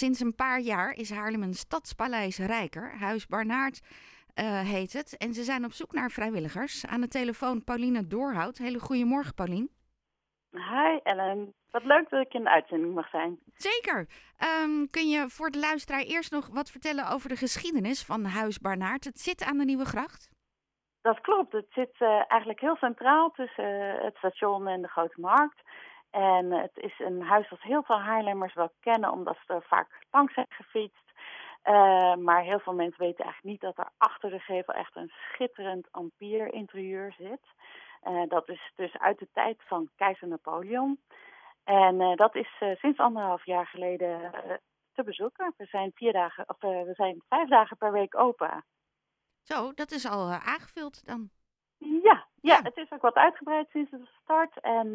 Sinds een paar jaar is Haarlem een stadspaleis rijker. Huis Barnaert uh, heet het. En ze zijn op zoek naar vrijwilligers. Aan de telefoon Pauline Doorhout. Hele goedemorgen, Pauline. Hi Ellen. Wat leuk dat ik in de uitzending mag zijn. Zeker. Um, kun je voor de luisteraar eerst nog wat vertellen over de geschiedenis van Huis Barnaert? Het zit aan de Nieuwe Gracht. Dat klopt. Het zit uh, eigenlijk heel centraal tussen uh, het station en de Grote Markt. En het is een huis dat heel veel Haarlemmers wel kennen, omdat ze er vaak langs zijn gefietst. Uh, maar heel veel mensen weten eigenlijk niet dat er achter de gevel echt een schitterend ampier-interieur zit. Uh, dat is dus uit de tijd van keizer Napoleon. En uh, dat is sinds anderhalf jaar geleden te bezoeken. We zijn, vier dagen, of, we zijn vijf dagen per week open. Zo, dat is al aangevuld dan? Ja, ja, ja, het is ook wat uitgebreid sinds de start. En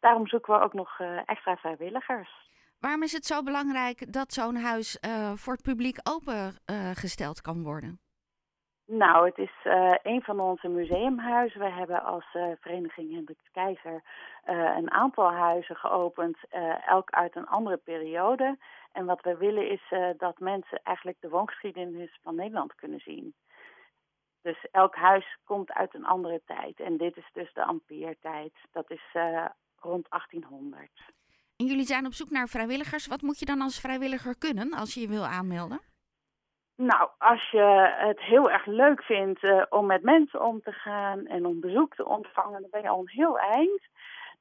daarom zoeken we ook nog extra vrijwilligers. Waarom is het zo belangrijk dat zo'n huis uh, voor het publiek opengesteld kan worden? Nou, het is een van onze museumhuizen. We hebben als vereniging Hendrik Keizer een aantal huizen geopend, elk uit een andere periode. En wat we willen is dat mensen eigenlijk de woongeschiedenis van Nederland kunnen zien. Dus elk huis komt uit een andere tijd. En dit is dus de Ampeertijd. Dat is rond 1800. En jullie zijn op zoek naar vrijwilligers. Wat moet je dan als vrijwilliger kunnen als je je wil aanmelden? Nou, als je het heel erg leuk vindt uh, om met mensen om te gaan en om bezoek te ontvangen, dan ben je al een heel eind.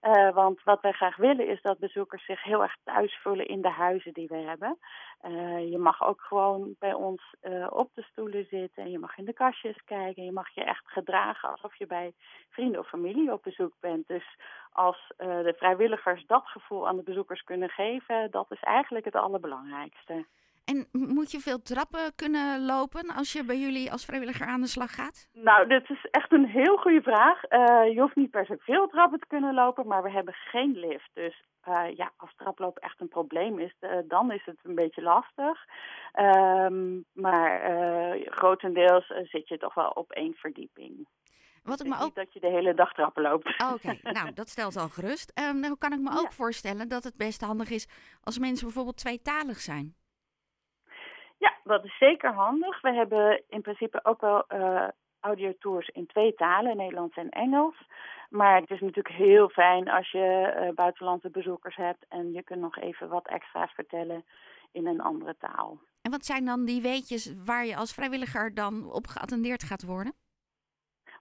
Uh, want wat wij graag willen is dat bezoekers zich heel erg thuis voelen in de huizen die we hebben. Uh, je mag ook gewoon bij ons op de stoelen zitten en je mag in de kastjes kijken. Je mag je echt gedragen alsof je bij vrienden of familie op bezoek bent. Dus als de vrijwilligers dat gevoel aan de bezoekers kunnen geven, dat is eigenlijk het allerbelangrijkste. En moet je veel trappen kunnen lopen als je bij jullie als vrijwilliger aan de slag gaat? Nou, dit is echt een heel goede vraag. Uh, je hoeft niet per se veel trappen te kunnen lopen, maar we hebben geen lift. Dus uh, ja, als traplopen echt een probleem is, uh, dan is het een beetje lastig. Um, maar grotendeels zit je toch wel op één verdieping. Wat ik me ook... Niet dat je de hele dag trappen loopt. Oh, Oké, okay. nou dat stelt al gerust. Um, nou kan ik me ook voorstellen dat het best handig is als mensen bijvoorbeeld tweetalig zijn. Ja, dat is zeker handig. We hebben in principe ook wel uh, audiotours in twee talen, Nederlands en Engels. Maar het is natuurlijk heel fijn als je uh, buitenlandse bezoekers hebt en je kunt nog even wat extra's vertellen in een andere taal. En wat zijn dan die weetjes waar je als vrijwilliger dan op geattendeerd gaat worden?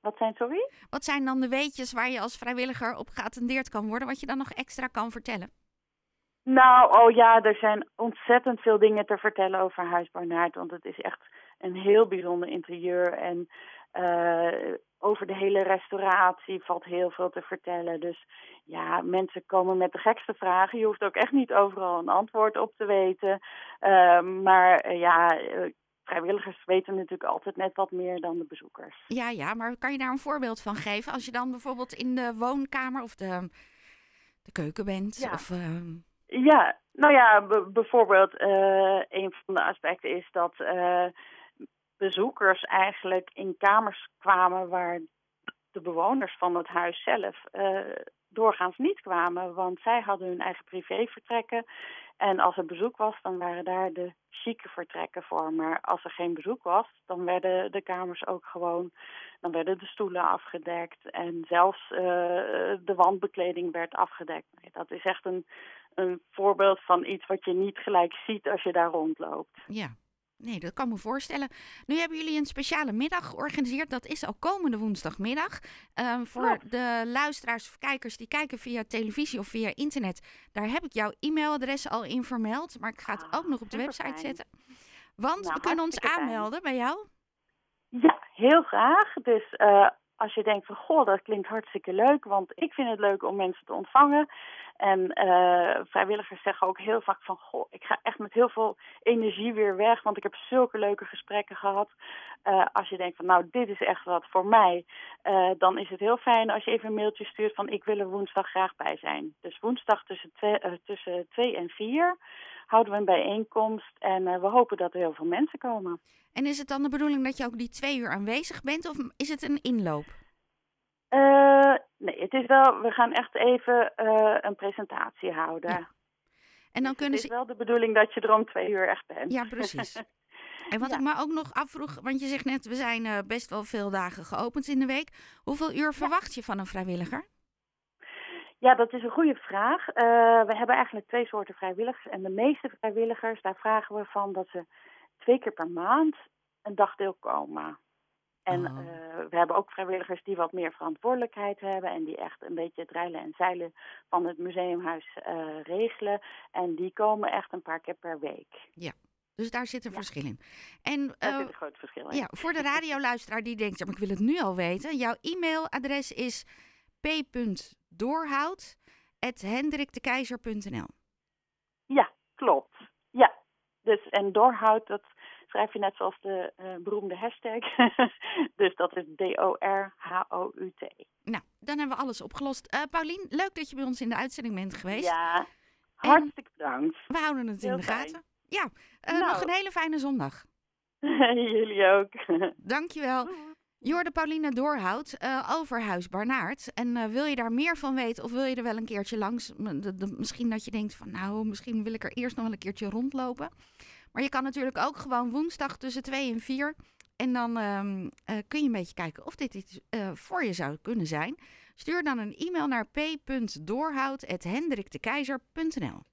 Wat zijn, sorry? Wat zijn dan de weetjes waar je als vrijwilliger op geattendeerd kan worden, wat je dan nog extra kan vertellen? Nou, oh ja, er zijn ontzettend veel dingen te vertellen over Huis Barnaert. Want het is echt een heel bijzonder interieur. En uh, over de hele restauratie valt heel veel te vertellen. Dus ja, mensen komen met de gekste vragen. Je hoeft ook echt niet overal een antwoord op te weten. Uh, maar uh, ja, vrijwilligers weten natuurlijk altijd net wat meer dan de bezoekers. Ja, ja, maar kan je daar een voorbeeld van geven? Als je dan bijvoorbeeld in de woonkamer of de, de keuken bent? Ja. Of, ehm, ja, nou ja, bijvoorbeeld uh, een van de aspecten is dat uh, bezoekers eigenlijk in kamers kwamen waar de bewoners van het huis zelf uh, doorgaans niet kwamen, want zij hadden hun eigen privévertrekken. En als er bezoek was, dan waren daar de chique vertrekken voor. Maar als er geen bezoek was, dan werden de kamers ook gewoon, dan werden de stoelen afgedekt en zelfs uh, de wandbekleding werd afgedekt. Dat is echt een, een voorbeeld van iets wat je niet gelijk ziet als je daar rondloopt. Ja, Nee, dat kan me voorstellen. Nu hebben jullie een speciale middag georganiseerd. Dat is al komende woensdagmiddag. Uh, voor ja. de luisteraars of kijkers die kijken via televisie of via internet. Daar heb ik jouw e-mailadres al in vermeld. Maar ik ga het ah, ook nog op de website fijn. zetten. Want nou, we kunnen ons aanmelden fijn. bij jou. Ja, heel graag. Dus uh, als je denkt van goh, dat klinkt hartstikke leuk, want ik vind het leuk om mensen te ontvangen. En uh, vrijwilligers zeggen ook heel vaak van goh, ik ga echt met heel veel energie weer weg, want ik heb zulke leuke gesprekken gehad. Uh, als je denkt van nou, dit is echt wat voor mij, uh, dan is het heel fijn als je even een mailtje stuurt van ik wil er woensdag graag bij zijn. Dus woensdag tussen twee, tussen twee en vier houden we een bijeenkomst en we hopen dat er heel veel mensen komen. En is het dan de bedoeling dat je ook die twee uur aanwezig bent of is het een inloop? Uh, nee, het is wel, we gaan echt even uh, een presentatie houden. Ja. En dan kunnen het is wel de bedoeling dat je er om twee uur echt bent. Ja, precies. En wat Ja. ik me ook nog afvroeg, want je zegt net, we zijn eh, best wel veel dagen geopend in de week. Hoeveel uur verwacht je van een vrijwilliger? Ja, dat is een goede vraag. Eh, we hebben eigenlijk twee soorten vrijwilligers. En de meeste vrijwilligers, daar vragen we van dat ze twee keer per maand een dagdeel komen. En Oh. eh, we hebben ook vrijwilligers die wat meer verantwoordelijkheid hebben en die echt een beetje het reilen en zeilen van het museumhuis eh, regelen. En die komen echt een paar keer per week. Dus daar zit een Ja. verschil in. En Daar zit een groot verschil in. ja, voor de radioluisteraar die denkt, ja, maar ik wil het nu al weten. Jouw e-mailadres is p.doorhout.hendrikdekeizer.nl Ja, klopt. Ja, dus en doorhout, dat schrijf je net zoals de eh, beroemde hashtag. dus dat is D-O-R-H-O-U-T. Nou, dan hebben we alles opgelost. Eh Paulien, leuk dat je bij ons in de uitzending bent geweest. Ja, hartstikke bedankt. We houden het in de fijn. gaten. Ja, eh, Nou. nog een hele fijne zondag. Jullie ook. Dankjewel. Jorde Pauline Doorhout eh, over Huis Barnaert. En eh, wil je daar meer van weten of wil je er wel een keertje langs? Misschien dat je denkt van nou, misschien wil ik er eerst nog wel een keertje rondlopen. Maar je kan natuurlijk ook gewoon woensdag tussen 2 en 4. En dan ehm, eh, kun je een beetje kijken of dit iets voor je zou kunnen zijn. Stuur dan een e-mail naar p.doorhout.hendrikdekeizer.nl